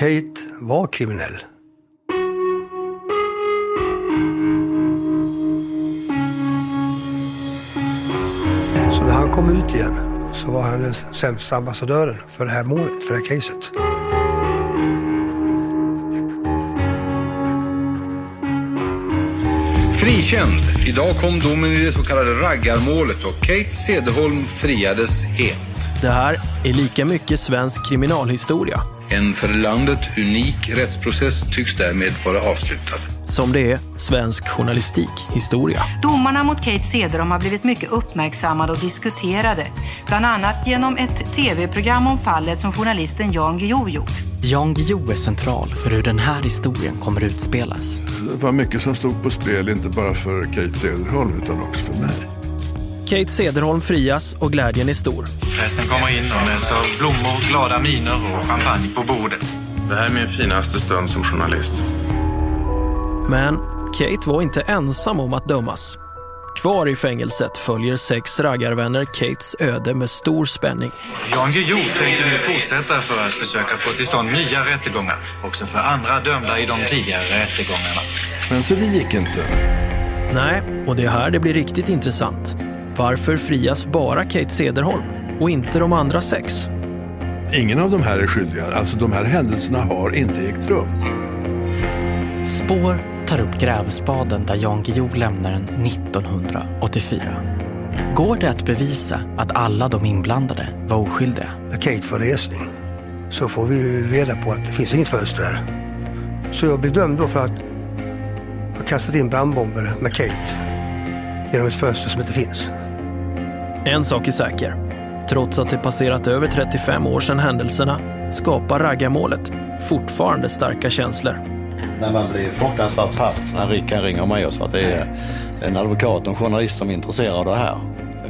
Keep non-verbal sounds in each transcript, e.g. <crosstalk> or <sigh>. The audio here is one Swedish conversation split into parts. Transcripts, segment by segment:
Kate var kriminell. Så när han kom ut igen så var han den sämsta ambassadören för det här målet, för det här caset. Frikänd. Idag kom domen i det så kallade raggarmålet och Kate Cederholm friades helt. Det här är lika mycket svensk kriminalhistoria En för landet unik rättsprocess tycks därmed vara avslutad. som det är svensk journalistikhistoria. Domarna mot Kate Cederholm har blivit mycket uppmärksammade och diskuterade. Bland annat genom ett tv-program om fallet som journalisten Jan Guillou gjort. Jan Guillou är central för hur den här historien kommer utspelas. Det var mycket som stod på spel, inte bara för Kate Cederholm utan också för mig. Kate Cederholm frias och glädjen är stor. Festen kommer in och möts av blommor, glada miner och champagne på bordet. Det här är min finaste stund som journalist. Men Kate var inte ensam om att dömas. Kvar i fängelset följer sex raggarvänner Kates öde med stor spänning. Jan Guillou tänker nu fortsätta för att försöka få till stånd nya rättegångar, också för andra dömda i de tidigare rättegångarna. Men så det gick inte. Nej, och det är här det blir riktigt intressant. Varför frias bara Kate Cederholm och inte de andra sex? Ingen av de här är skyldiga. Alltså de här händelserna har inte ägt rum. Spår tar upp grävspaden där Jan Guillou lämnar den 1984. Går det att bevisa att alla de inblandade var oskyldiga? När Kate får resning så får vi reda på att det finns inget fönster där. Så jag blir dömd då för att ha kastat in brandbomber med Kate genom ett fönster som inte finns. En sak är säker. Trots att det passerat över 35 år sedan händelserna skapar raggarmålet fortfarande starka känslor. När man blir fruktansvärt paff när Rickard ringer mig och sa att det är en advokat och en journalist som är intresserad av det här.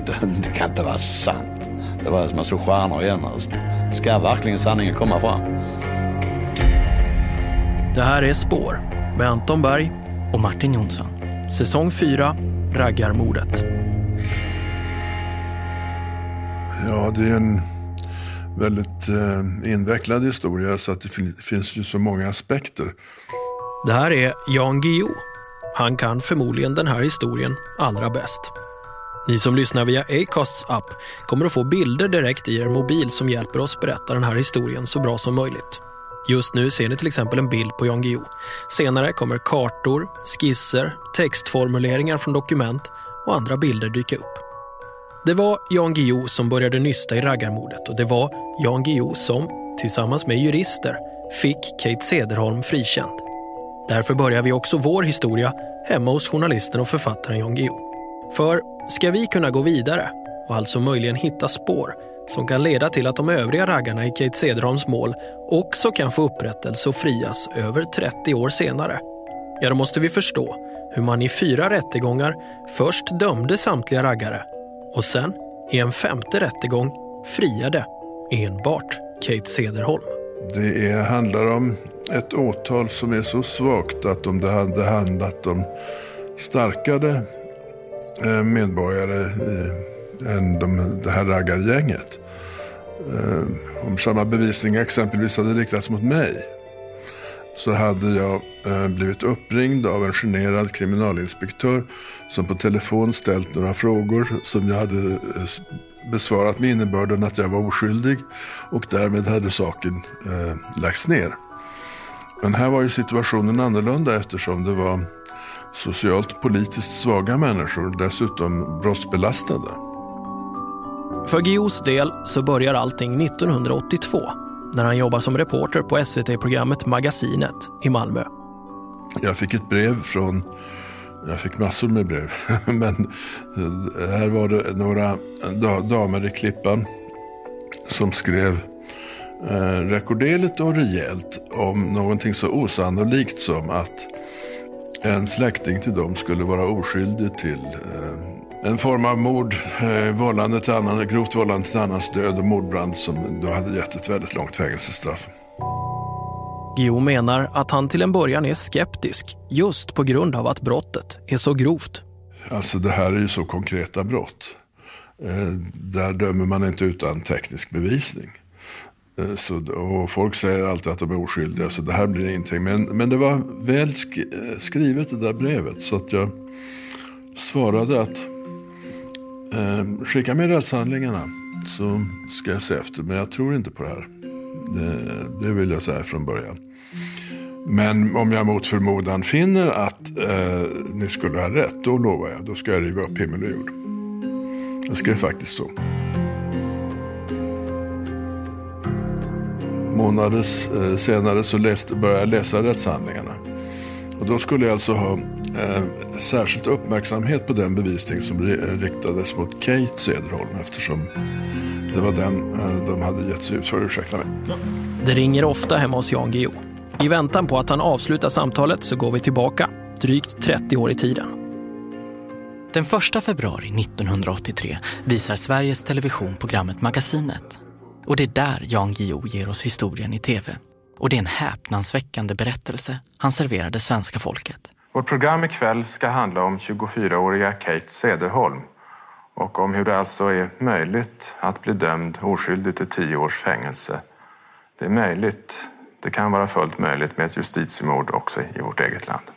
Det, kan inte vara sant. Det var som att slå stjärnor igen. Alltså. Ska verkligen sanningen komma fram? Det här är Spår med Anton Berg Och Martin Jonsson. Säsong 4, Raggarmordet. Ja, det är en väldigt eh, invecklad historia så att det fin- finns ju så många aspekter. Det här är Jan Guillou. Han kan förmodligen den här historien allra bäst. Ni som lyssnar via Acasts app kommer att få bilder direkt i er mobil som hjälper oss berätta den här historien så bra som möjligt. Just nu ser ni till exempel en bild på Jan Guillou. Senare kommer kartor, skisser, textformuleringar från dokument och andra bilder dyka upp. Det var Jan Guillou som började nysta i raggarmordet och det var Jan Guillou som, tillsammans med jurister, fick Kate Cederholm frikänd. Därför börjar vi också vår historia hemma hos journalisten och författaren Jan Guillou. För ska vi kunna gå vidare och alltså möjligen hitta spår som kan leda till att de övriga raggarna i Kate Cederholms mål också kan få upprättelse och frias över 30 år senare, ja då måste vi förstå hur man i fyra rättegångar först dömde samtliga raggare och sen i en femte rättegång friade enbart Kate Cederholm. Det är, handlar om ett åtal som är så svagt att om det hade handlat om starkare eh, medborgare i, än de, det här raggargänget. Eh, om samma bevisning exempelvis hade riktats mot mig så hade jag eh, blivit uppringd av en generad kriminalinspektör som på telefon ställt några frågor som jag hade eh, besvarat med innebörden att jag var oskyldig och därmed hade saken eh, lagts ner. Men här var ju situationen annorlunda eftersom det var socialt och politiskt svaga människor, dessutom brottsbelastade. För Guillous del så börjar allting 1982 när han jobbar som reporter på SVT-programmet Magasinet i Malmö. Jag fick ett brev från, jag fick massor med brev, <laughs> men eh, här var det några damer i Klippan som skrev eh, rekorderligt och rejält om någonting så osannolikt som att en släkting till dem skulle vara oskyldig till eh, en form av mord, eh, vållande till annan, grovt vållande till annans död och mordbrand som då hade gett ett väldigt långt fängelsestraff. Guillou menar att han till en början är skeptisk just på grund av att brottet är så grovt. Alltså det här är ju så konkreta brott. Eh, där dömer man inte utan teknisk bevisning. Eh, så, och folk säger alltid att de är oskyldiga, så det här blir ingenting. Men, men det var väl sk skrivet det där brevet, så att jag svarade att eh, skicka med rättshandlingarna så ska jag se efter. Men jag tror inte på det här. Det, det vill jag säga från början. Men om jag mot förmodan finner att eh, ni skulle ha rätt, då lovar jag, då ska jag riva upp himmel och jord. Jag skrev faktiskt så. Månader eh, senare så läste, började jag läsa rättshandlingarna. Och då skulle jag alltså ha eh, särskilt uppmärksamhet på den bevisning som riktades mot Kate Cederholm eftersom det var den eh, de hade gett sig ut för. Ursäkta mig. Det ringer ofta hemma hos Jan Guillou. I väntan på att han avslutar samtalet så går vi tillbaka, drygt 30 år i tiden. Den 1 februari 1983 visar Sveriges Television programmet Magasinet. Och det är där Jan Guillou ger oss historien i tv. Och det är en häpnadsväckande berättelse han serverade svenska folket. Vårt program ikväll ska handla om 24-åriga Kate Cederholm och om hur det alltså är möjligt att bli dömd oskyldig till tio års fängelse. Det är möjligt, det kan vara fullt möjligt med ett justitiemord också i vårt eget land.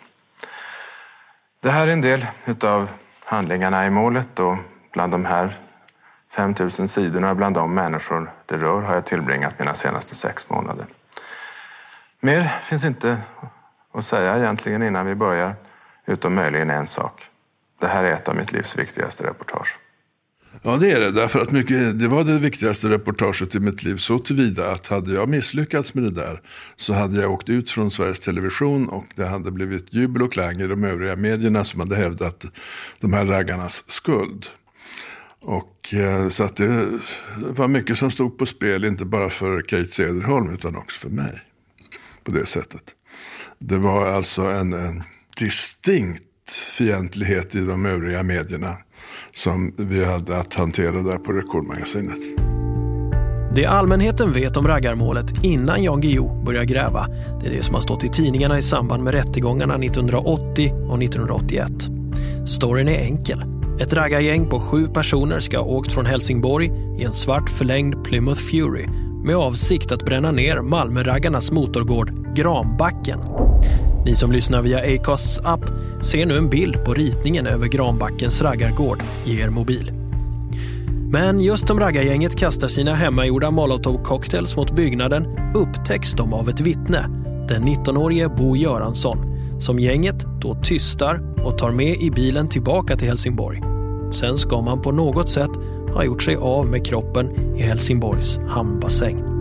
Det här är en del av handlingarna i målet och bland de här 5000 sidorna, bland de människor det rör, har jag tillbringat mina senaste sex månader. Mer finns inte att säga egentligen innan vi börjar, utom möjligen en sak. Det här är ett av mitt livs viktigaste reportage. Ja, det är det. Därför att mycket, det var det viktigaste reportaget i mitt liv. Så tillvida att hade jag misslyckats med det där så hade jag åkt ut från Sveriges Television och det hade blivit jubel och klang i de övriga medierna som hade hävdat de här raggarnas skuld. Och, eh, så att det var mycket som stod på spel, inte bara för Kate Cederholm utan också för mig. På det sättet. Det var alltså en, en distinkt fientlighet i de övriga medierna som vi hade att hantera där på Rekordmagasinet. Det allmänheten vet om raggarmålet innan Jan Guillou börjar gräva, det är det som har stått i tidningarna i samband med rättegångarna 1980 och 1981. Storyn är enkel. Ett raggargäng på sju personer ska ha åkt från Helsingborg i en svart förlängd Plymouth Fury med avsikt att bränna ner Malmöraggarnas motorgård Granbacken. Ni som lyssnar via Acasts app ser nu en bild på ritningen över Granbackens raggargård i er mobil. Men just som raggargänget kastar sina hemmagjorda molotovcocktails mot byggnaden upptäcks de av ett vittne, den 19-årige Bo Göransson, som gänget då tystar och tar med i bilen tillbaka till Helsingborg. Sen ska man på något sätt ha gjort sig av med kroppen i Helsingborgs hamnbassäng.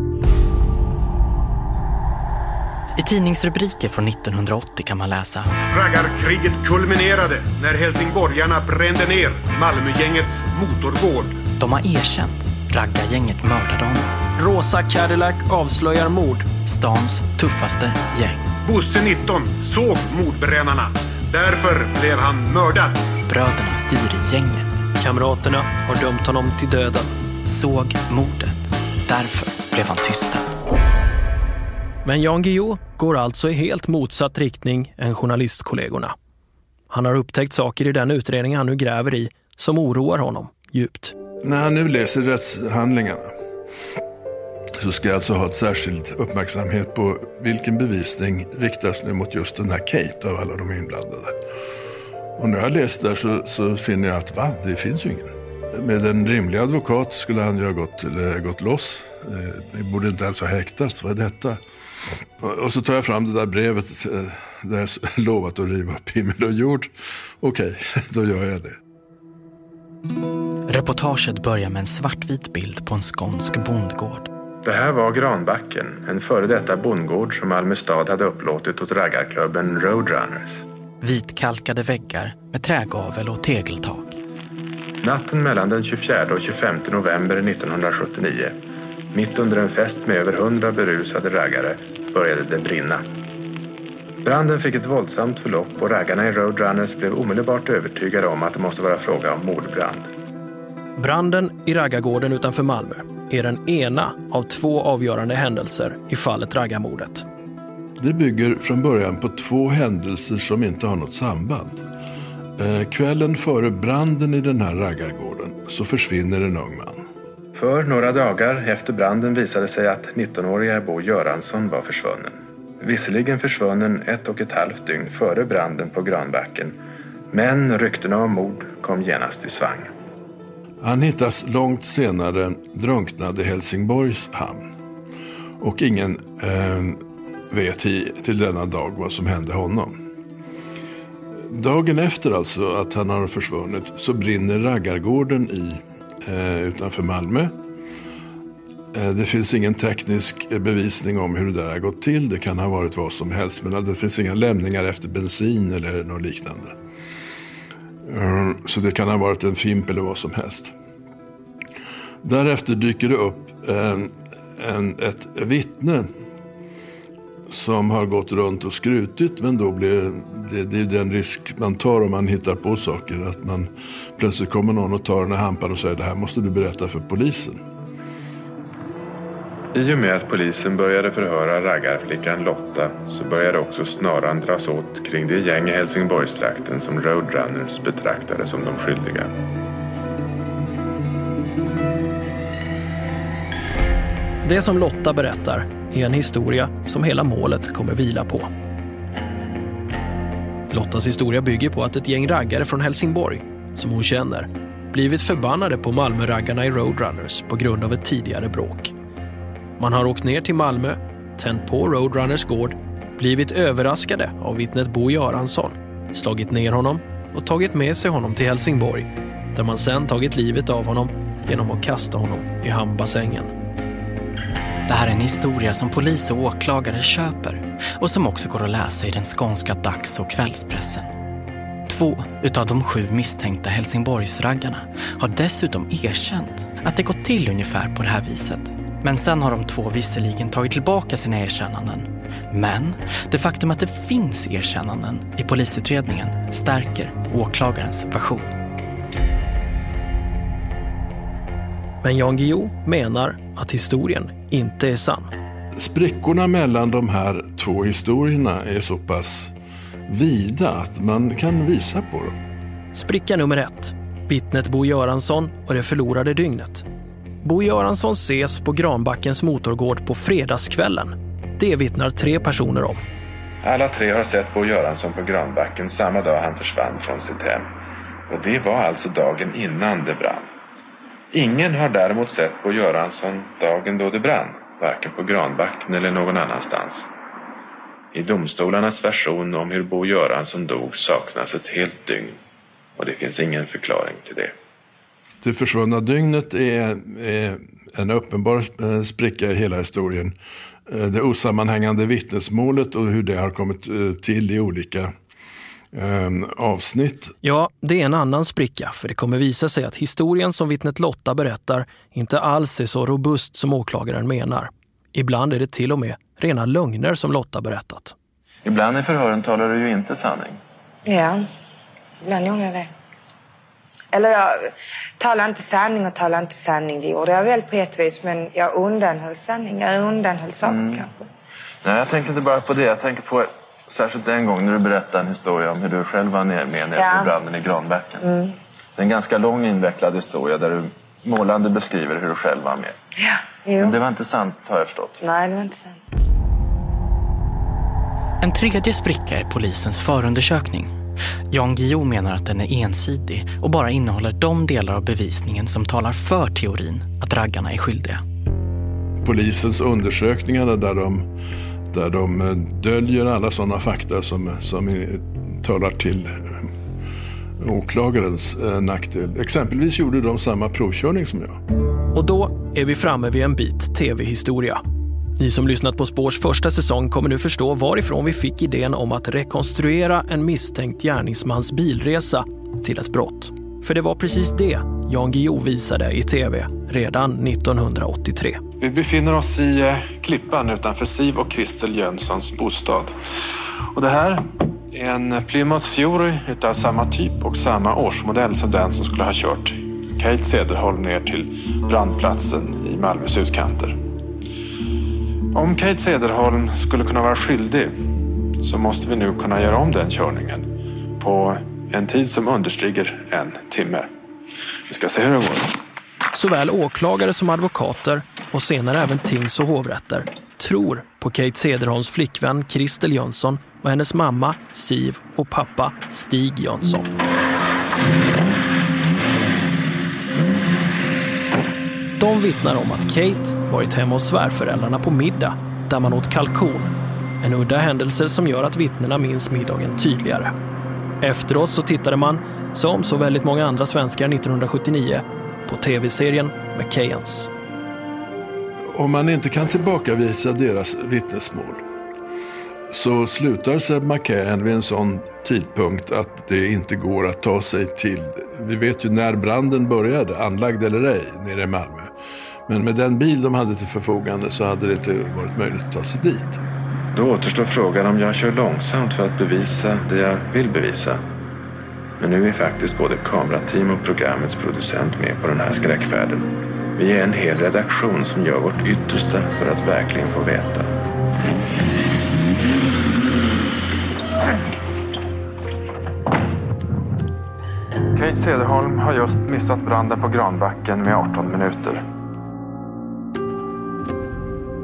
I tidningsrubriker från 1980 kan man läsa Raggarkriget kulminerade när helsingborgarna brände ner Malmögängets motorgård. De har erkänt. Raggargänget mördade honom. Rosa Cadillac avslöjar mord. Stans tuffaste gäng. Bosse 19 såg mordbrännarna. Därför blev han mördad. Bröderna styr gänget. Kamraterna har dömt honom till döden. Såg mordet. Därför blev han tystad. Men Jan Guillou går alltså i helt motsatt riktning än journalistkollegorna. Han har upptäckt saker i den utredning han nu gräver i som oroar honom djupt. När han nu läser rättshandlingarna så ska jag alltså ha ett särskild uppmärksamhet på vilken bevisning riktas nu mot just den här Kate av alla de inblandade. Och när jag läst där så, så finner jag att va, det finns ju ingen. Med en rimlig advokat skulle han ju ha gått, eller, gått loss. Det eh, borde inte ens ha häktats, vad är detta? Och så tar jag fram det där brevet eh, där jag <laughs> lovat att riva upp himmel och jord. Okej, okay, <laughs> då gör jag det. Reportaget börjar med en svartvit bild på en skånsk bondgård. Det här var Granbacken, en före detta bondgård som Malmö stad hade upplåtit åt raggarklubben Roadrunners. Vitkalkade väggar med trägavel och tegeltak. Natten mellan den 24 och 25 november 1979 mitt under en fest med över hundra berusade raggare började det brinna. Branden fick ett våldsamt förlopp och raggarna i Roadrunners blev omedelbart övertygade om att det måste vara fråga om mordbrand. Branden i raggargården utanför Malmö är den ena av två avgörande händelser i fallet raggarmordet. Det bygger från början på två händelser som inte har något samband. Eh, kvällen före branden i den här raggargården så försvinner en ung man. För några dagar efter branden visade sig att 19-åriga Bo Göransson var försvunnen. Visserligen försvunnen ett och ett halvt dygn före branden på Granbacken men ryktena om mord kom genast i svang. Han hittas långt senare drunknad i Helsingborgs hamn. Och ingen eh, vet till denna dag vad som hände honom. Dagen efter alltså att han har försvunnit så brinner Raggargården i eh, utanför Malmö. Eh, det finns ingen teknisk bevisning om hur det där har gått till. Det kan ha varit vad som helst. Men det finns inga lämningar efter bensin eller något liknande. Eh, så det kan ha varit en fimp eller vad som helst. Därefter dyker det upp en, en, ett vittne som har gått runt och skrutit. Men då blir det, det är den risk man tar om man hittar på saker. Att man plötsligt kommer någon och tar den här hampan och säger det här måste du berätta för polisen. I och med att polisen började förhöra raggarflickan Lotta så började också snaran dras åt kring det gäng i Helsingborgstrakten som Roadrunners betraktade som de skyldiga. Det som Lotta berättar är en historia som hela målet kommer vila på. Lottas historia bygger på att ett gäng raggare från Helsingborg, som hon känner, blivit förbannade på Malmöraggarna i Roadrunners på grund av ett tidigare bråk. Man har åkt ner till Malmö, tänt på Roadrunners gård, blivit överraskade av vittnet Bo Göransson, slagit ner honom och tagit med sig honom till Helsingborg där man sen tagit livet av honom genom att kasta honom i hamnbassängen. Det här är en historia som polis och åklagare köper och som också går att läsa i den skånska dags och kvällspressen. Två utav de sju misstänkta Helsingborgsraggarna har dessutom erkänt att det gått till ungefär på det här viset. Men sen har de två visserligen tagit tillbaka sina erkännanden. Men det faktum att det finns erkännanden i polisutredningen stärker åklagarens version. Men Jan Guillou menar att historien inte är sann. Sprickorna mellan de här två historierna är så pass vida att man kan visa på dem. Spricka nummer ett. Vittnet Bo Göransson och det förlorade dygnet. Bo Göransson ses på Granbackens motorgård på fredagskvällen. Det vittnar tre personer om. Alla tre har sett Bo Göransson på Granbacken samma dag han försvann från sitt hem. Och det var alltså dagen innan det brann. Ingen har däremot sett Bo Göransson dagen då det brann, varken på Granbacken eller någon annanstans. I domstolarnas version om hur Bo Göransson dog saknas ett helt dygn och det finns ingen förklaring till det. Det försvunna dygnet är, är en uppenbar eh, spricka i hela historien. Eh, det osammanhängande vittnesmålet och hur det har kommit eh, till i olika Ehm, avsnitt. Ja, det är en annan spricka för det kommer visa sig att historien som vittnet Lotta berättar inte alls är så robust som åklagaren menar. Ibland är det till och med rena lögner som Lotta berättat. Ibland i förhören talar du ju inte sanning. Ja, ibland gjorde jag det. Eller jag talar inte sanning och talar inte sanning. Det gjorde jag väl på ett vis, men jag undanhöll sanning. Jag undanhöll saker mm. kanske. Nej, jag tänker inte bara på det. Jag tänker på Särskilt en gång när du berättade en historia om hur du själv var med nere ja. i branden i Granbacken. Mm. Det är en ganska lång invecklad historia där du målande beskriver hur du själv var med. Ja, jo. Men det var inte sant har jag förstått. Nej, det var inte sant. En tredje spricka är polisens förundersökning. Jan Guillou menar att den är ensidig och bara innehåller de delar av bevisningen som talar för teorin att raggarna är skyldiga. Polisens undersökningar där de där de eh, döljer alla sådana fakta som, som talar till eh, åklagarens eh, nackdel. Exempelvis gjorde de samma provkörning som jag. Och då är vi framme vid en bit tv-historia. Ni som lyssnat på Spårs första säsong kommer nu förstå varifrån vi fick idén om att rekonstruera en misstänkt gärningsmans bilresa till ett brott. För det var precis det Jan Guillou visade i tv redan 1983. Vi befinner oss i eh, Klippan utanför Siv och Kristel Jönssons bostad. Och det här är en Plymouth Fury utav samma typ och samma årsmodell som den som skulle ha kört Kate Cederholm ner till brandplatsen i Malmös utkanter. Om Kate Cederholm skulle kunna vara skyldig så måste vi nu kunna göra om den körningen på en tid som understiger en timme. Vi ska se hur det går. Såväl åklagare som advokater och senare även tings och hovrätter tror på Kate Cederholms flickvän Kristel Jönsson och hennes mamma Siv och pappa Stig Jönsson. De vittnar om att Kate varit hemma hos svärföräldrarna på middag där man åt kalkon. En udda händelse som gör att vittnena minns middagen tydligare. Efteråt så tittade man, som så väldigt många andra svenskar 1979, på tv-serien McKeyans. Om man inte kan tillbakavisa deras vittnesmål så slutar Seb McCann vid en sån tidpunkt att det inte går att ta sig till... Vi vet ju när branden började, anlagd eller ej, nere i Malmö. Men med den bil de hade till förfogande så hade det inte varit möjligt att ta sig dit. Då återstår frågan om jag kör långsamt för att bevisa det jag vill bevisa. Men nu är faktiskt både kamerateam och programmets producent med på den här skräckfärden. Vi är en hel redaktion som gör vårt yttersta för att verkligen få veta. Kate Cederholm har just missat branden på Granbacken med 18 minuter.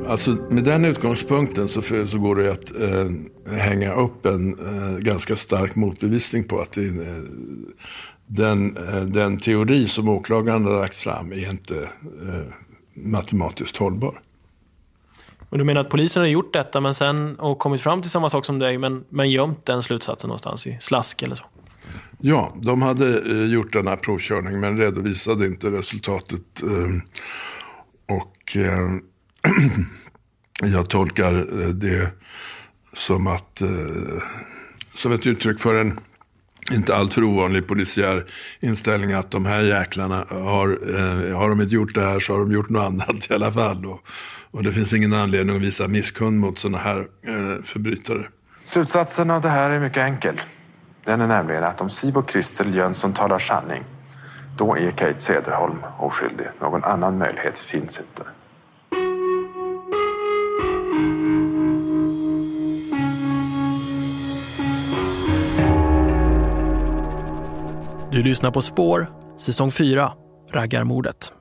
Alltså med den utgångspunkten så, för, så går det att eh, hänga upp en eh, ganska stark motbevisning på att det, eh, den, eh, den teori som åklagaren har lagt fram är inte eh, matematiskt hållbar. Och du menar att polisen har gjort detta men sen, och kommit fram till samma sak som dig men, men gömt den slutsatsen någonstans i slask eller så? Ja, de hade eh, gjort den här provkörningen men redovisade inte resultatet. Och <clears throat> jag tolkar eh, det som att eh, som ett uttryck för en inte alltför ovanlig polisiär inställning att de här jäklarna har, eh, har de inte gjort det här så har de gjort något annat i alla fall. Och, och det finns ingen anledning att visa misskund mot sådana här förbrytare. Slutsatsen av det här är mycket enkel. Den är nämligen att om Siv och Kristel Jönsson talar sanning, då är Kate Cederholm oskyldig. Någon annan möjlighet finns inte. Du lyssnar på Spår, säsong 4, Raggarmordet.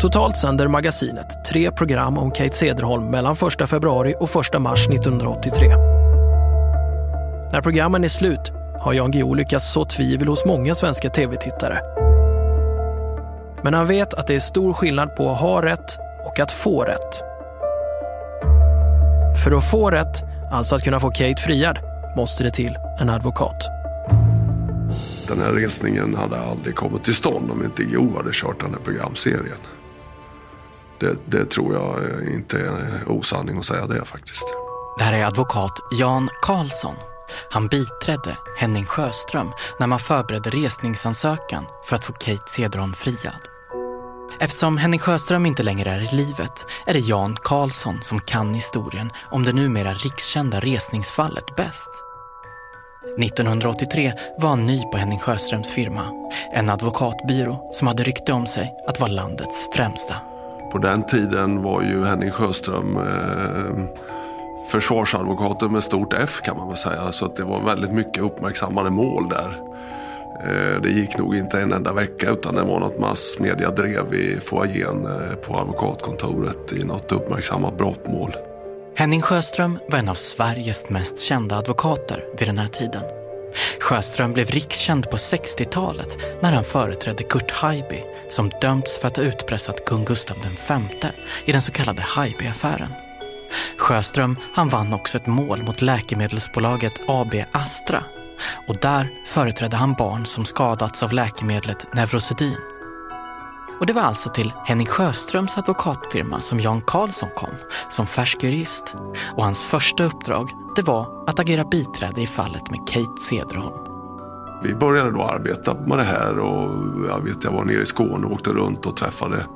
Totalt sänder magasinet tre program om Kate Cederholm mellan 1 februari och 1 mars 1983. När programmen är slut har Jan Guillou lyckats så tvivel hos många svenska tv-tittare. Men han vet att det är stor skillnad på att ha rätt och att få rätt. För att få rätt, alltså att kunna få Kate friad, måste det till en advokat. Den här resningen hade aldrig kommit till stånd om inte Geo hade kört den här programserien. Det, det tror jag inte är osanning att säga det faktiskt. Det här är advokat Jan Karlsson. Han biträdde Henning Sjöström när man förberedde resningsansökan för att få Kate Cederholm friad. Eftersom Henning Sjöström inte längre är i livet är det Jan Karlsson som kan historien om det numera rikskända resningsfallet bäst. 1983 var han ny på Henning Sjöströms firma. En advokatbyrå som hade rykte om sig att vara landets främsta. På den tiden var ju Henning Sjöström eh, försvarsadvokaten med stort F kan man väl säga. Så att det var väldigt mycket uppmärksammade mål där. Eh, det gick nog inte en enda vecka utan det var något massmedia drev i foajén eh, på advokatkontoret i något uppmärksammat brottmål. Henning Sjöström var en av Sveriges mest kända advokater vid den här tiden. Sjöström blev rikskänd på 60-talet när han företrädde Kurt Haijby som dömts för att ha utpressat kung Gustav V i den så kallade Haijby-affären. Sjöström han vann också ett mål mot läkemedelsbolaget AB Astra och där företrädde han barn som skadats av läkemedlet Neurosedyn. Och det var alltså till Henning Sjöströms advokatfirma som Jan Karlsson kom som färsk jurist. Och hans första uppdrag det var att agera biträde i fallet med Kate Cederholm. Vi började då arbeta med det här och jag vet jag var nere i Skåne och åkte runt och träffade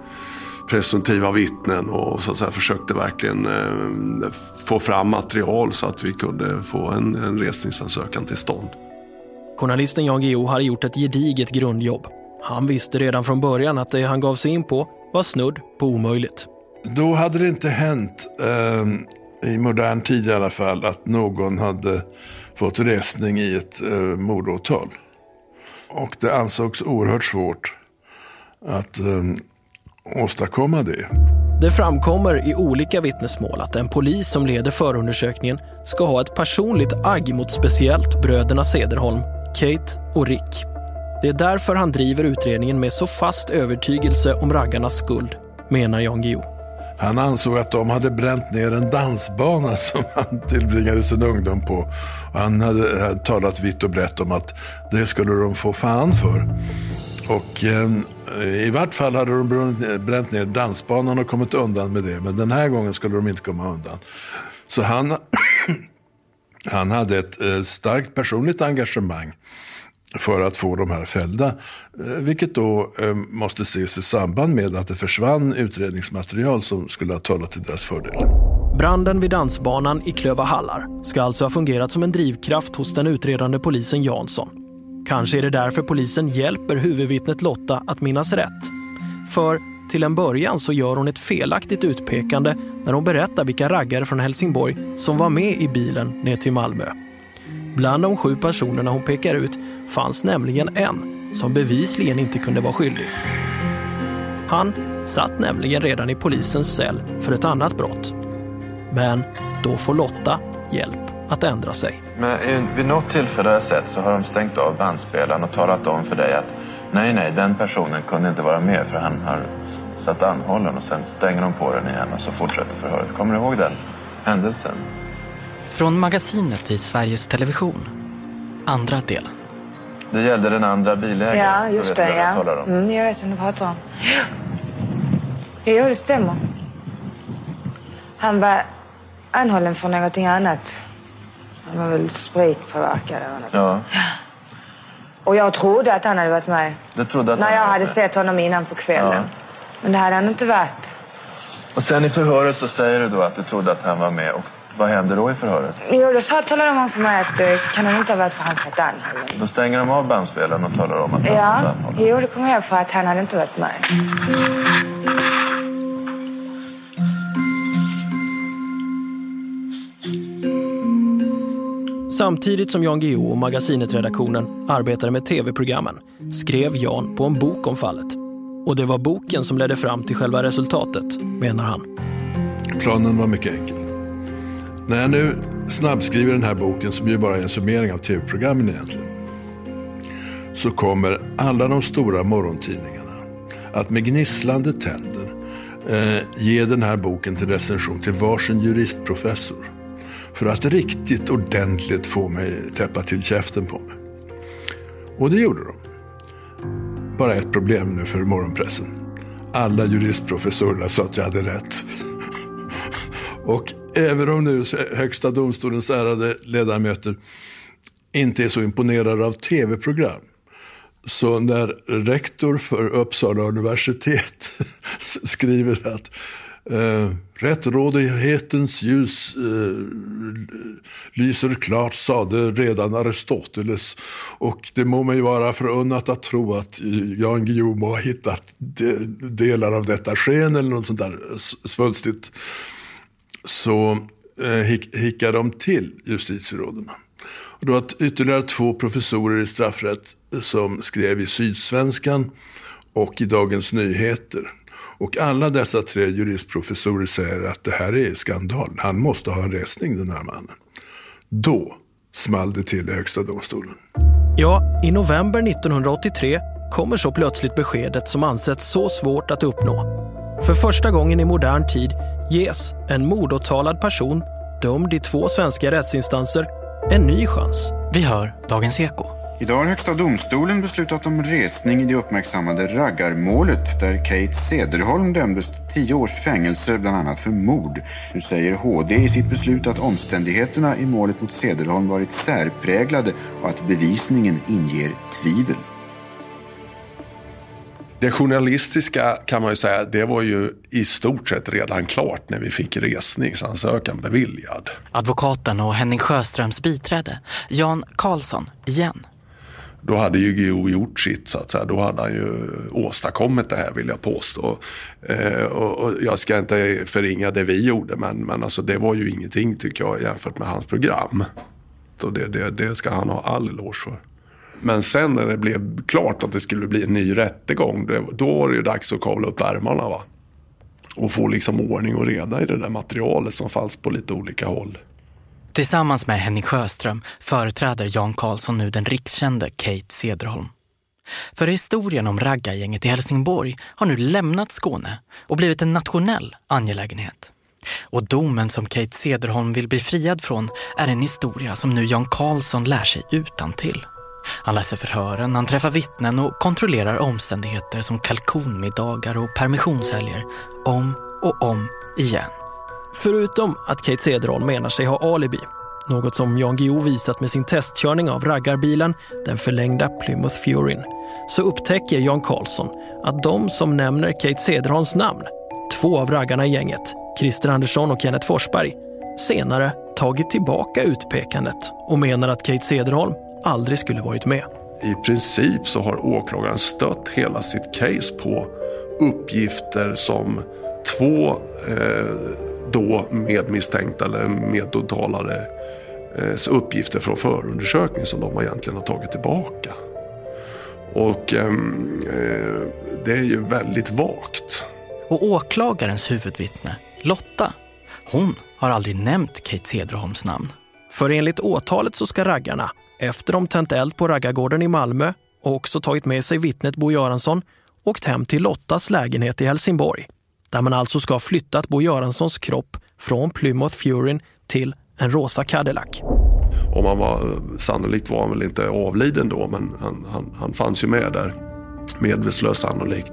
presumtiva vittnen och så att säga, försökte verkligen eh, få fram material så att vi kunde få en, en resningsansökan till stånd. Journalisten Jan Guillou hade gjort ett gediget grundjobb. Han visste redan från början att det han gav sig in på var snudd på omöjligt. Då hade det inte hänt, eh, i modern tid i alla fall, att någon hade fått resning i ett eh, mordåtal. Och det ansågs oerhört svårt att eh, åstadkomma det. Det framkommer i olika vittnesmål att en polis som leder förundersökningen ska ha ett personligt agg mot speciellt bröderna Sederholm, Kate och Rick. Det är därför han driver utredningen med så fast övertygelse om raggarnas skuld, menar Jan Guillou. Han ansåg att de hade bränt ner en dansbana <laughs> som han tillbringade sin ungdom på. Han hade eh, talat vitt och brett om att det skulle de få fan för. Och eh, i vart fall hade de bränt ner dansbanan och kommit undan med det. Men den här gången skulle de inte komma undan. Så han, <clears throat> han hade ett eh, starkt personligt engagemang för att få de här fällda. Eh, vilket då eh, måste ses i samband med att det försvann utredningsmaterial som skulle ha talat till deras fördel. Branden vid dansbanan i Klövahallar ska alltså ha fungerat som en drivkraft hos den utredande polisen Jansson. Kanske är det därför polisen hjälper huvudvittnet Lotta att minnas rätt. För till en början så gör hon ett felaktigt utpekande när hon berättar vilka raggare från Helsingborg som var med i bilen ner till Malmö. Bland de sju personerna hon pekar ut fanns nämligen en som bevisligen inte kunde vara skyldig. Han satt nämligen redan i polisens cell för ett annat brott. Men då får Lotta hjälp att ändra sig. Men vid något tillfälle har jag sett så har de stängt av bandspelaren och talat om för dig att nej, nej, den personen kunde inte vara med för han har satt anhållen och sen stänger de på den igen och så fortsätter förhöret. Kommer du ihåg den händelsen? Från magasinet i Sveriges Television. Andra delen. Det gällde den andra bilägaren. Ja, just det. Ja. Jag, mm, jag vet vad du pratar om. Jo, det stämmer. Han var anhållen för någonting annat. Han var väl spritpåverkad eller något. Ja. Och jag trodde att han hade varit med. Du trodde att När han jag hade med. sett honom innan på kvällen. Ja. Men det hade han inte varit. Och sen i förhöret så säger du då att du trodde att han var med. Och vad hände då i förhöret? Jo, då sa, talade de om för mig att det kan han inte ha varit för han satt anhållen. Då stänger de av bandspelaren och talar om att han Ja, satt anhållen. jo, det kommer jag ihåg för att han hade inte varit med. Samtidigt som Jan Guillou och Magasinet-redaktionen arbetade med tv-programmen skrev Jan på en bok om fallet. Och det var boken som ledde fram till själva resultatet, menar han. Planen var mycket enkel. När jag nu snabbskriver den här boken, som ju bara är en summering av tv-programmen egentligen, så kommer alla de stora morgontidningarna att med gnisslande tänder eh, ge den här boken till recension till varsin juristprofessor. För att riktigt ordentligt få mig täppa till käften på mig. Och det gjorde de. Bara ett problem nu för morgonpressen. Alla juristprofessorerna sa att jag hade rätt. Och även om nu Högsta domstolens ärade ledamöter inte är så imponerade av tv-program. Så när rektor för Uppsala universitet <laughs> skriver att eh, rättrådighetens ljus eh, lyser klart, sade redan Aristoteles. Och det må mig vara förunnat att tro att Jan Guillou må ha hittat de, delar av detta sken eller något sånt där svulstigt så eh, hickade de till justitieråden. Och det var ytterligare två professorer i straffrätt eh, som skrev i Sydsvenskan och i Dagens Nyheter. Och alla dessa tre juristprofessorer säger att det här är skandal. Han måste ha en resning den här mannen. Då small det till i Högsta domstolen. Ja, i november 1983 kommer så plötsligt beskedet som ansetts så svårt att uppnå. För första gången i modern tid ges en mordåtalad person, dömd i två svenska rättsinstanser, en ny chans. Vi hör Dagens Eko. Idag har Högsta domstolen beslutat om resning i det uppmärksammade raggarmålet där Kate Cederholm dömdes till tio års fängelse bland annat för mord. Nu säger HD i sitt beslut att omständigheterna i målet mot Cederholm varit särpräglade och att bevisningen inger tvivel. Det journalistiska kan man ju säga, det var ju i stort sett redan klart när vi fick resningsansökan beviljad. Advokaten och Henning Sjöströms biträde, Jan Karlsson, igen. Då hade ju Guillou gjort sitt så att säga. Då hade han ju åstadkommit det här vill jag påstå. Eh, och, och jag ska inte förringa det vi gjorde men, men alltså, det var ju ingenting tycker jag jämfört med hans program. Så det, det, det ska han ha all eloge för. Men sen när det blev klart att det skulle bli en ny rättegång, då var det ju dags att kavla upp ärmarna. Va? Och få liksom ordning och reda i det där materialet som fanns på lite olika håll. Tillsammans med Henning Sjöström företräder Jan Karlsson nu den rikskände Kate Cederholm. För historien om raggargänget i Helsingborg har nu lämnat Skåne och blivit en nationell angelägenhet. Och domen som Kate Cederholm vill bli friad från är en historia som nu Jan Karlsson lär sig utan till. Han läser förhören, han träffar vittnen och kontrollerar omständigheter som kalkonmiddagar och permissionshelger om och om igen. Förutom att Kate Cederholm menar sig ha alibi, något som Jan Guillou visat med sin testkörning av raggarbilen, den förlängda Plymouth Furyn, så upptäcker Jan Karlsson att de som nämner Kate Cederholms namn, två av raggarna i gänget, Christer Andersson och Kenneth Forsberg, senare tagit tillbaka utpekandet och menar att Kate Cederholm aldrig skulle varit med. I princip så har åklagaren stött hela sitt case på uppgifter som två eh, då medmisstänkta eller medåtalade eh, uppgifter från förundersökning som de egentligen har tagit tillbaka. Och ehm, eh, det är ju väldigt vagt. Och åklagarens huvudvittne, Lotta, hon har aldrig nämnt Kate Cederholms namn. För enligt åtalet så ska raggarna, efter de tänt eld på raggargården i Malmö och också tagit med sig vittnet Bo Göransson, åkt hem till Lottas lägenhet i Helsingborg. Där man alltså ska ha flyttat Bo Göranssons kropp från Plymouth Furin till en rosa Cadillac. Om han var, eh, sannolikt var han väl inte avliden då, men han, han, han fanns ju med där. Medvetslös sannolikt.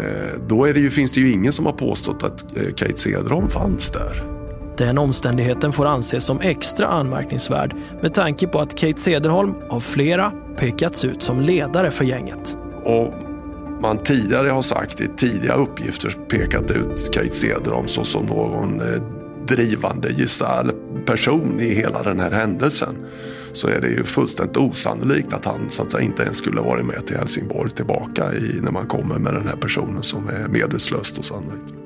Eh, då är det ju, finns det ju ingen som har påstått att eh, Kate Cederholm fanns där. Den omständigheten får anses som extra anmärkningsvärd med tanke på att Kate Cederholm av flera pekats ut som ledare för gänget. Och man tidigare har sagt i tidiga uppgifter pekat ut Kate Cederholm som någon eh, drivande gestalt person i hela den här händelsen så är det ju fullständigt osannolikt att han så att säga, inte ens skulle varit med till Helsingborg tillbaka i, när man kommer med den här personen som är medvetslös och sannolikt.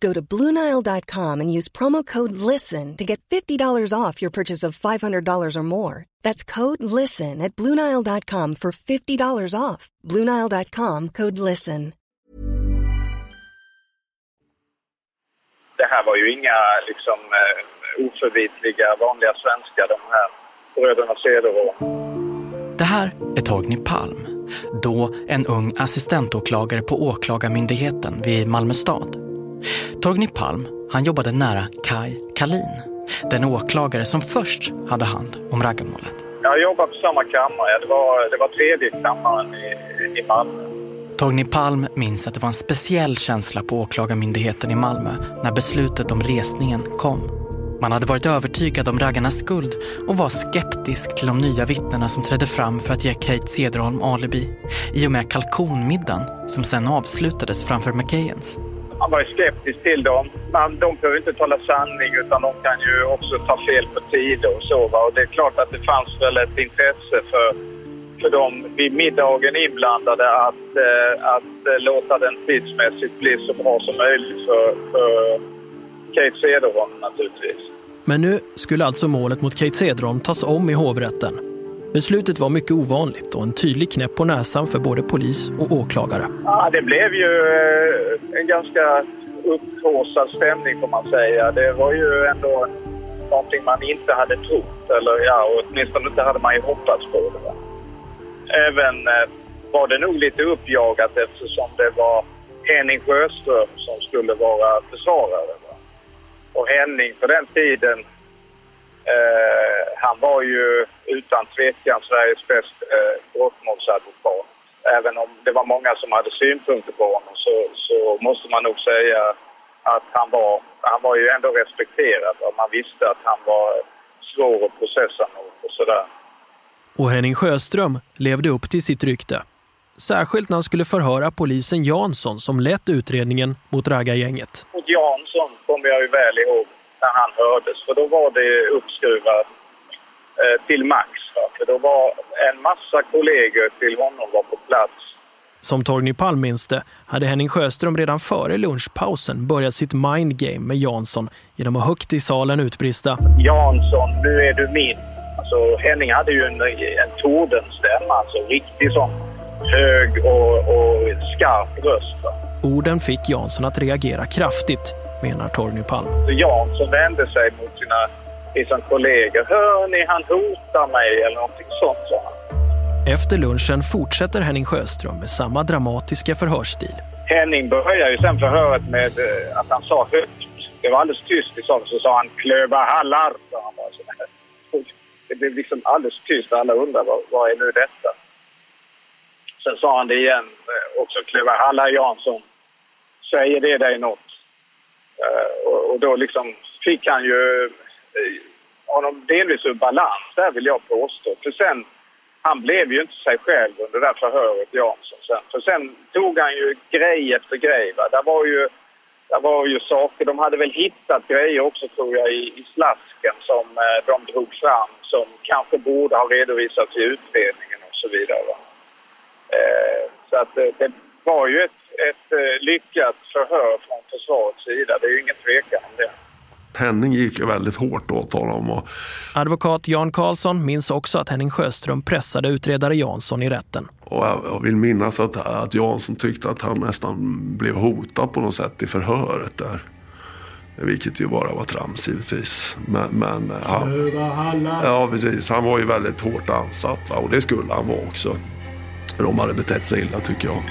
Go to Bluenile.com and use promo code LISTEN to get $50 off your purchase of $500 or more. That's code LISTEN at Bluenile.com for $50 off. Bluenile.com code LISTEN. Det här var ju inga liksom, eh, oförvitliga vanliga svenskar, de här bröderna Cederholm. Det här är Torgny Palm, då en ung assistentåklagare på Åklagarmyndigheten vid Malmö stad. Torgny Palm, han jobbade nära Kai Kalin, den åklagare som först hade hand om raggarmålet. Jag jobbade på samma kammare. Det var, det var tredje kammaren i, i Malmö. Torgny Palm minns att det var en speciell känsla på Åklagarmyndigheten i Malmö när beslutet om resningen kom. Man hade varit övertygad om raggarnas skuld och var skeptisk till de nya vittnena som trädde fram för att ge Kate Cederholm alibi i och med kalkonmiddagen som sen avslutades framför McKayens varit skeptisk till dem. Men de behöver inte tala sanning utan de kan ju också ta fel på tider och så. Va? Och det är klart att det fanns väl ett intresse för för de vid middagen inblandade att, eh, att eh, låta den tidsmässigt bli så bra som möjligt för, för Kate Cederholm naturligtvis. Men nu skulle alltså målet mot Kate Cederholm tas om i hovrätten. Beslutet var mycket ovanligt och en tydlig knäpp på näsan för både polis och åklagare. Ja, det blev ju eh, en ganska upphaussad stämning får man säga. Det var ju ändå någonting man inte hade trott, eller ja, åtminstone inte hade man ju hoppats på det. Även eh, var det nog lite uppjagat eftersom det var Henning Sjöström som skulle vara försvarare. Och Henning på den tiden, eh, han var ju utan tvekan Sveriges bästa eh, brottmålsadvokat. Även om det var många som hade synpunkter på honom så, så måste man nog säga att han var, han var ju ändå respekterad och man visste att han var svår att processa mot och sådär. Och Henning Sjöström levde upp till sitt rykte. Särskilt när han skulle förhöra polisen Jansson som lett utredningen mot raggargänget. Mot Jansson kommer jag ju väl ihåg när han hördes för då var det uppskruvat eh, till max. För då var en massa kollegor till honom var på plats som Torgny Palm minns det hade Henning Sjöström redan före lunchpausen börjat sitt mindgame med Jansson genom att högt i salen utbrista. Jansson, nu är du min. Alltså, Henning hade ju en, en tordenstämma, alltså riktigt sån hög och, och skarp röst. Orden fick Jansson att reagera kraftigt, menar Torgny Palm. Jansson vände sig mot sina liksom, kollegor. Hör ni, han hotar mig eller någonting sånt, sa han. Efter lunchen fortsätter Henning Sjöström med samma dramatiska förhörsstil. Henning börjar ju sen förhöret med eh, att han sa högt. Det var alldeles tyst i salen, så sa han klöva hallar. Han bara Det blev liksom alldeles tyst alla undrar vad, vad är nu detta? Sen sa han det igen eh, också, klöva hallar Jansson. Säger det dig något? Eh, och, och då liksom fick han ju eh, honom delvis ur balans där vill jag påstå. För sen han blev ju inte sig själv under det där förhöret, Jansson. Sen. För sen tog han ju grej efter grej. Va? Där var ju, där var ju saker, de hade väl hittat grejer också tror jag i, i slasken som eh, de drog fram som kanske borde ha redovisats i utredningen och så vidare. Va? Eh, så att eh, det var ju ett, ett eh, lyckat förhör från försvarets sida, det är ju ingen tvekan om det. Henning gick ju väldigt hårt åt honom. Och... Advokat Jan Karlsson minns också att Henning Sjöström pressade utredare Jansson i rätten. Och jag vill minnas att, att Jansson tyckte att han nästan blev hotad på något sätt i förhöret där. Vilket ju bara var trams givetvis. Men, men han, ja, precis. Han var ju väldigt hårt ansatt va? och det skulle han vara också. De hade betett sig illa tycker jag.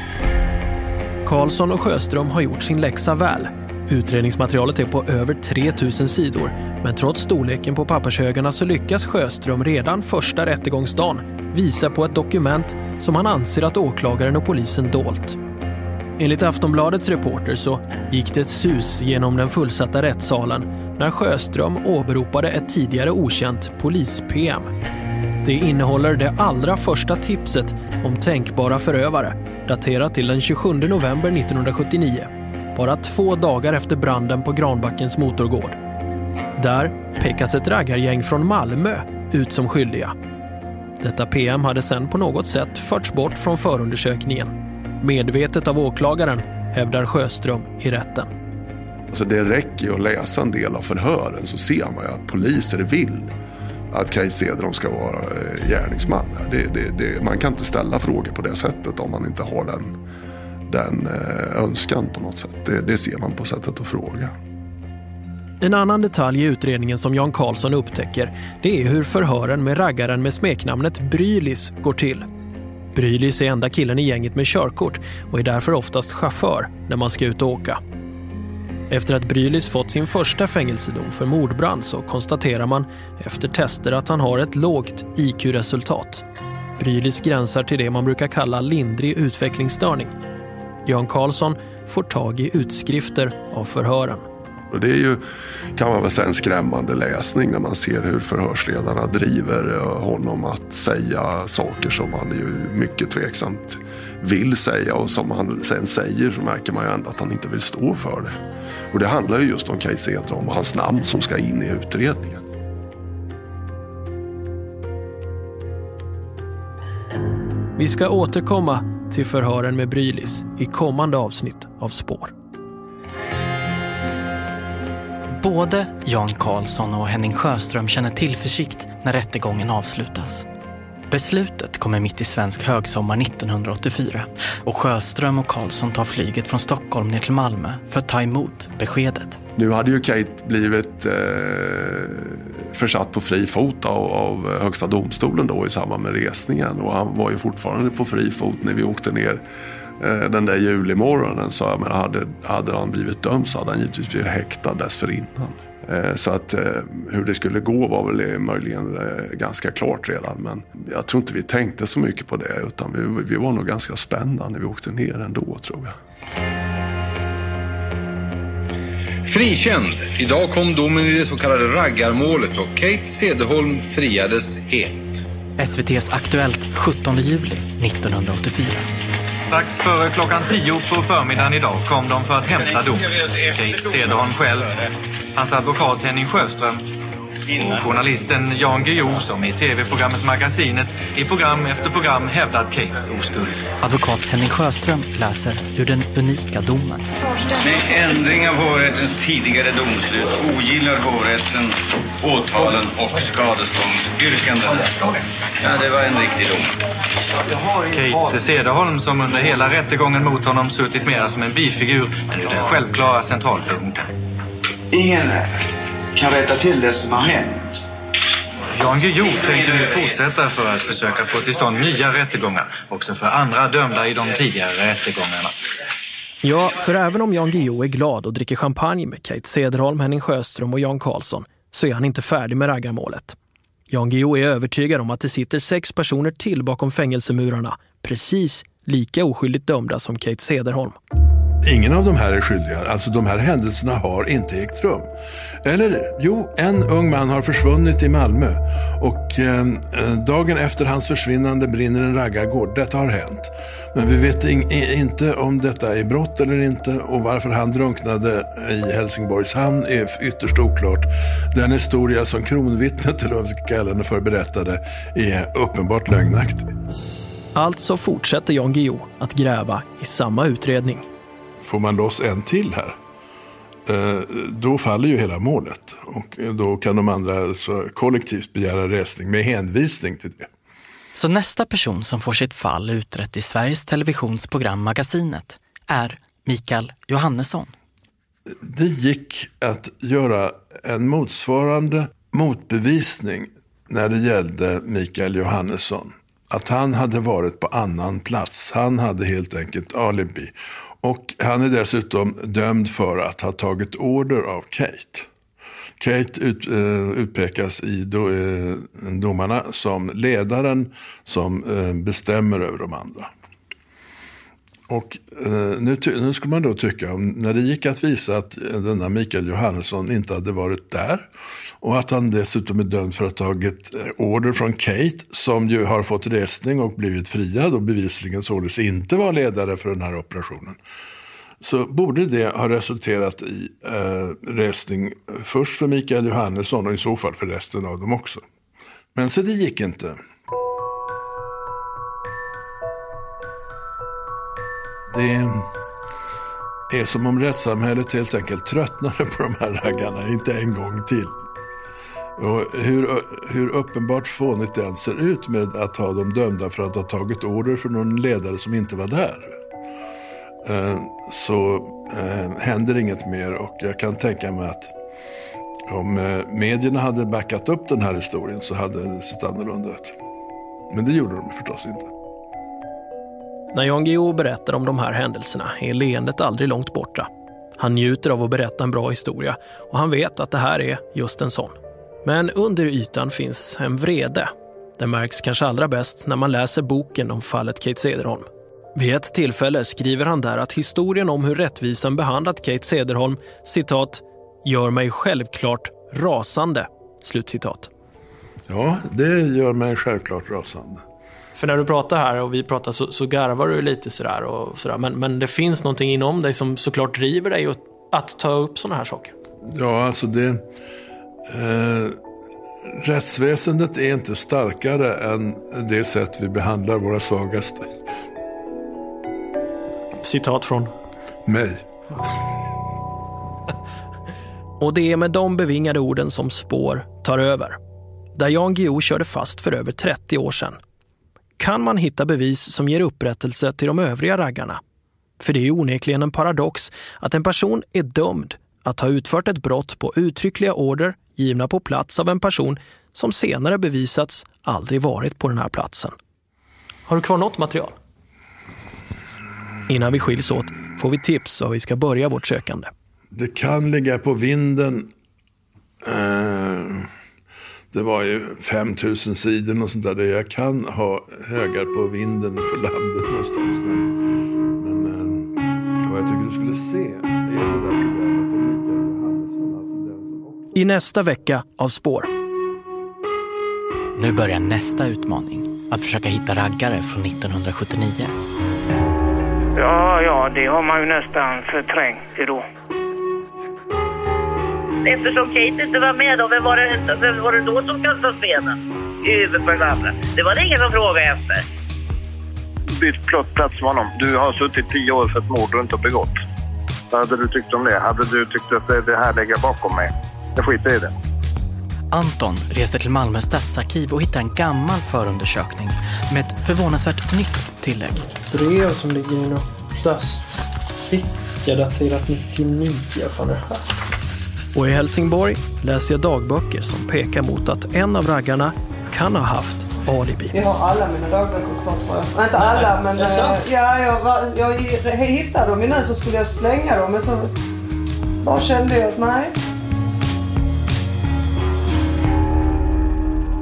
Karlsson och Sjöström har gjort sin läxa väl. Utredningsmaterialet är på över 3000 sidor men trots storleken på pappershögarna så lyckas Sjöström redan första rättegångsdagen visa på ett dokument som han anser att åklagaren och polisen dolt. Enligt Aftonbladets reporter så gick det ett sus genom den fullsatta rättssalen när Sjöström åberopade ett tidigare okänt polis-PM. Det innehåller det allra första tipset om tänkbara förövare daterat till den 27 november 1979 bara två dagar efter branden på Granbackens motorgård. Där pekas ett raggargäng från Malmö ut som skyldiga. Detta PM hade sen på något sätt förts bort från förundersökningen. Medvetet av åklagaren, hävdar Sjöström i rätten. Alltså det räcker ju att läsa en del av förhören så ser man ju att poliser vill att Kaj Cederholm ska vara eh, gärningsman. Det, det, det, man kan inte ställa frågor på det sättet om man inte har den den eh, önskan på något sätt. Det, det ser man på sättet att fråga. En annan detalj i utredningen som Jan Karlsson upptäcker det är hur förhören med raggaren med smeknamnet Brylis går till. Brylis är enda killen i gänget med körkort och är därför oftast chaufför när man ska ut och åka. Efter att Brylis fått sin första fängelsedom för mordbrand så konstaterar man efter tester att han har ett lågt IQ-resultat. Brylis gränsar till det man brukar kalla lindrig utvecklingsstörning Jan Karlsson får tag i utskrifter av förhören. Och det är ju, kan man väl säga, en skrämmande läsning när man ser hur förhörsledarna driver eh, honom att säga saker som han ju mycket tveksamt vill säga och som han sen säger så märker man ju ändå att han inte vill stå för det. Och det handlar ju just om Kajs Edrom och hans namn som ska in i utredningen. Vi ska återkomma till förhören med Brylis i kommande avsnitt av Spår. Både Jan Karlsson och Henning Sjöström känner tillförsikt när rättegången avslutas. Beslutet kommer mitt i svensk högsommar 1984 och Sjöström och Karlsson tar flyget från Stockholm ner till Malmö för att ta emot beskedet. Nu hade ju Kate blivit eh, försatt på fri fot av, av Högsta domstolen då i samband med resningen och han var ju fortfarande på fri fot när vi åkte ner den där julimorgonen. Så jag menar, hade, hade han blivit dömd så hade han givetvis blivit häktad dessförinnan. Eh, så att eh, hur det skulle gå var väl möjligen eh, ganska klart redan. Men jag tror inte vi tänkte så mycket på det utan vi, vi var nog ganska spända när vi åkte ner ändå tror jag. Frikänd. Idag kom domen i det så kallade raggarmålet och Kate Cederholm friades helt. SVTs Aktuellt 17 juli 1984. Strax före klockan tio på förmiddagen idag kom de för att hämta dom. Kate Cederholm själv, hans advokat Henning Sjöström journalisten Jan Guillou som i tv-programmet Magasinet i program efter program hävdat Kates oskuld. Advokat Henning Sjöström läser ur den unika domen. Med ändring av hovrättens tidigare domslut ogillar hovrätten åtalen och skadeståndsyrkandena. Ja, det var en riktig dom. Kate Cederholm som under hela rättegången mot honom suttit mera som en bifigur är nu den självklara centralpunkten. Ingen kan rätta till det som har hänt. Jan Guillou tänker nu fortsätta för att försöka få till stånd nya rättegångar också för andra dömda i de tidigare rättegångarna. Ja, för även om Jan Guillou är glad och dricker champagne med Kate Cederholm, Henning Sjöström och Jan Karlsson så är han inte färdig med raggarmålet. Jan Guillou är övertygad om att det sitter sex personer till bakom fängelsemurarna, precis lika oskyldigt dömda som Kate Cederholm. Ingen av de här är skyldiga. Alltså de här händelserna har inte ägt rum. Eller jo, en ung man har försvunnit i Malmö och eh, eh dagen efter hans försvinnande brinner en raggargård. Detta har hänt. Men vi vet in, inte om detta är brott eller inte och varför han drunknade i Helsingborgs hamn är ytterst oklart. Den historia som kronvittnet, eller vad vi ska kalla henne för, berättade är uppenbart lögnaktig. Alltså fortsätter Jan Guillou att gräva i samma utredning. Får man loss en till här, eh, då faller ju hela målet. Och då kan de andra alltså kollektivt begära resning med hänvisning till det. Så nästa person som får sitt fall utrett i Sveriges Televisions program Magasinet är Mikael Johannesson. Det gick att göra en motsvarande motbevisning när det gällde Mikael Johannesson. Att han hade varit på annan plats. Han hade helt enkelt alibi. Och han är dessutom dömd för att ha tagit order av Kate. Kate ut, eh, utpekas i do, eh, domarna som ledaren som eh, bestämmer över de andra. Och eh, nu, nu skulle man då tycka, när det gick att visa att denna Mikael Johannesson inte hade varit där och att han dessutom är dömd för att ha tagit eh, order från Kate som ju har fått resning och blivit friad och bevisligen således inte var ledare för den här operationen. Så borde det ha resulterat i eh, resning först för Mikael Johannesson och i så fall för resten av dem också. Men så det gick inte. Det är som om rättssamhället helt enkelt tröttnade på de här raggarna, inte en gång till. Och hur, hur uppenbart fånigt det än ser ut med att ha dem dömda för att ha tagit order för någon ledare som inte var där. Eh, så eh, händer inget mer och jag kan tänka mig att om eh, medierna hade backat upp den här historien så hade det sett annorlunda ut. Men det gjorde de förstås inte. När Jan Guillou berättar om de här händelserna är leendet aldrig långt borta. Han njuter av att berätta en bra historia och han vet att det här är just en sån. Men under ytan finns en vrede. Det märks kanske allra bäst när man läser boken om fallet Kate Cederholm. Vid ett tillfälle skriver han där att historien om hur rättvisan behandlat Kate Cederholm citat, gör mig självklart rasande. Slutcitat. Ja, det gör mig självklart rasande. För när du pratar här och vi pratar så, så garvar du lite sådär och sådär. Men, men det finns någonting inom dig som såklart driver dig att, att ta upp sådana här saker. Ja, alltså det... Eh, rättsväsendet är inte starkare än det sätt vi behandlar våra svagaste. Citat från? Mig. Och det är med de bevingade orden som spår tar över. Där Jan Guillou körde fast för över 30 år sedan. Kan man hitta bevis som ger upprättelse till de övriga raggarna? För det är ju onekligen en paradox att en person är dömd att ha utfört ett brott på uttryckliga order givna på plats av en person som senare bevisats aldrig varit på den här platsen. Har du kvar något material? Innan vi skiljs åt får vi tips var vi ska börja vårt sökande. Det kan ligga på vinden. Eh, det var ju 5000 sidor och sånt där. Jag kan ha högar på vinden på landet någonstans. Men, men eh, vad jag tycker du skulle se är det där programmet om Mikael Johannesson. Alltså den som I nästa vecka av Spår. Nu börjar nästa utmaning. Att försöka hitta raggare från 1979. Ja, ja, det har man ju nästan förträngt det då. Eftersom Kate inte var med, då, vem, var det, vem var det då som kastade stenen i huvudet på den andra? Det var det ingen som frågade efter. Bytt plott plats med honom. Du har suttit tio år för ett mord du inte har begått. Vad hade du tyckt om det? Hade du tyckt att det, det här lägger bakom mig? Jag skiter i det. Anton reser till Malmö stadsarkiv och hittar en gammal förundersökning med ett förvånansvärt nytt tillägg. Brev som ligger i någon plastficka daterat 99. Fan är det här? Och i Helsingborg läser jag dagböcker som pekar mot att en av raggarna kan ha haft alibi. Jag har alla mina dagböcker kvar tror jag. Nej, inte alla men eh, ja, jag, var- jag, jag hittade dem nu så skulle jag slänga dem men så bara kände jag att nej.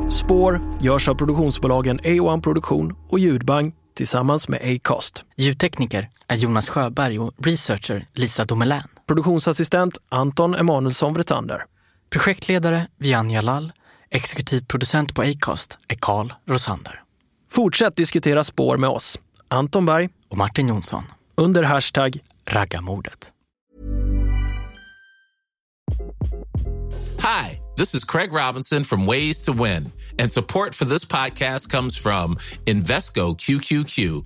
Spår görs av produktionsbolagen A1 Produktion och Ljudbang tillsammans med Acast. Ljudtekniker är Jonas Sjöberg och researcher Lisa Domelän. Produktionsassistent Anton Emanuelsson Vretander. Projektledare Vian Jalal. Exekutiv producent på Acast är Carl Rosander. Fortsätt diskutera spår med oss, Anton Berg och Martin Jonsson. Under hashtag Raggarmordet. Hi, this is Craig Robinson from Ways to Win, and support for this podcast comes from Invesco QQQ,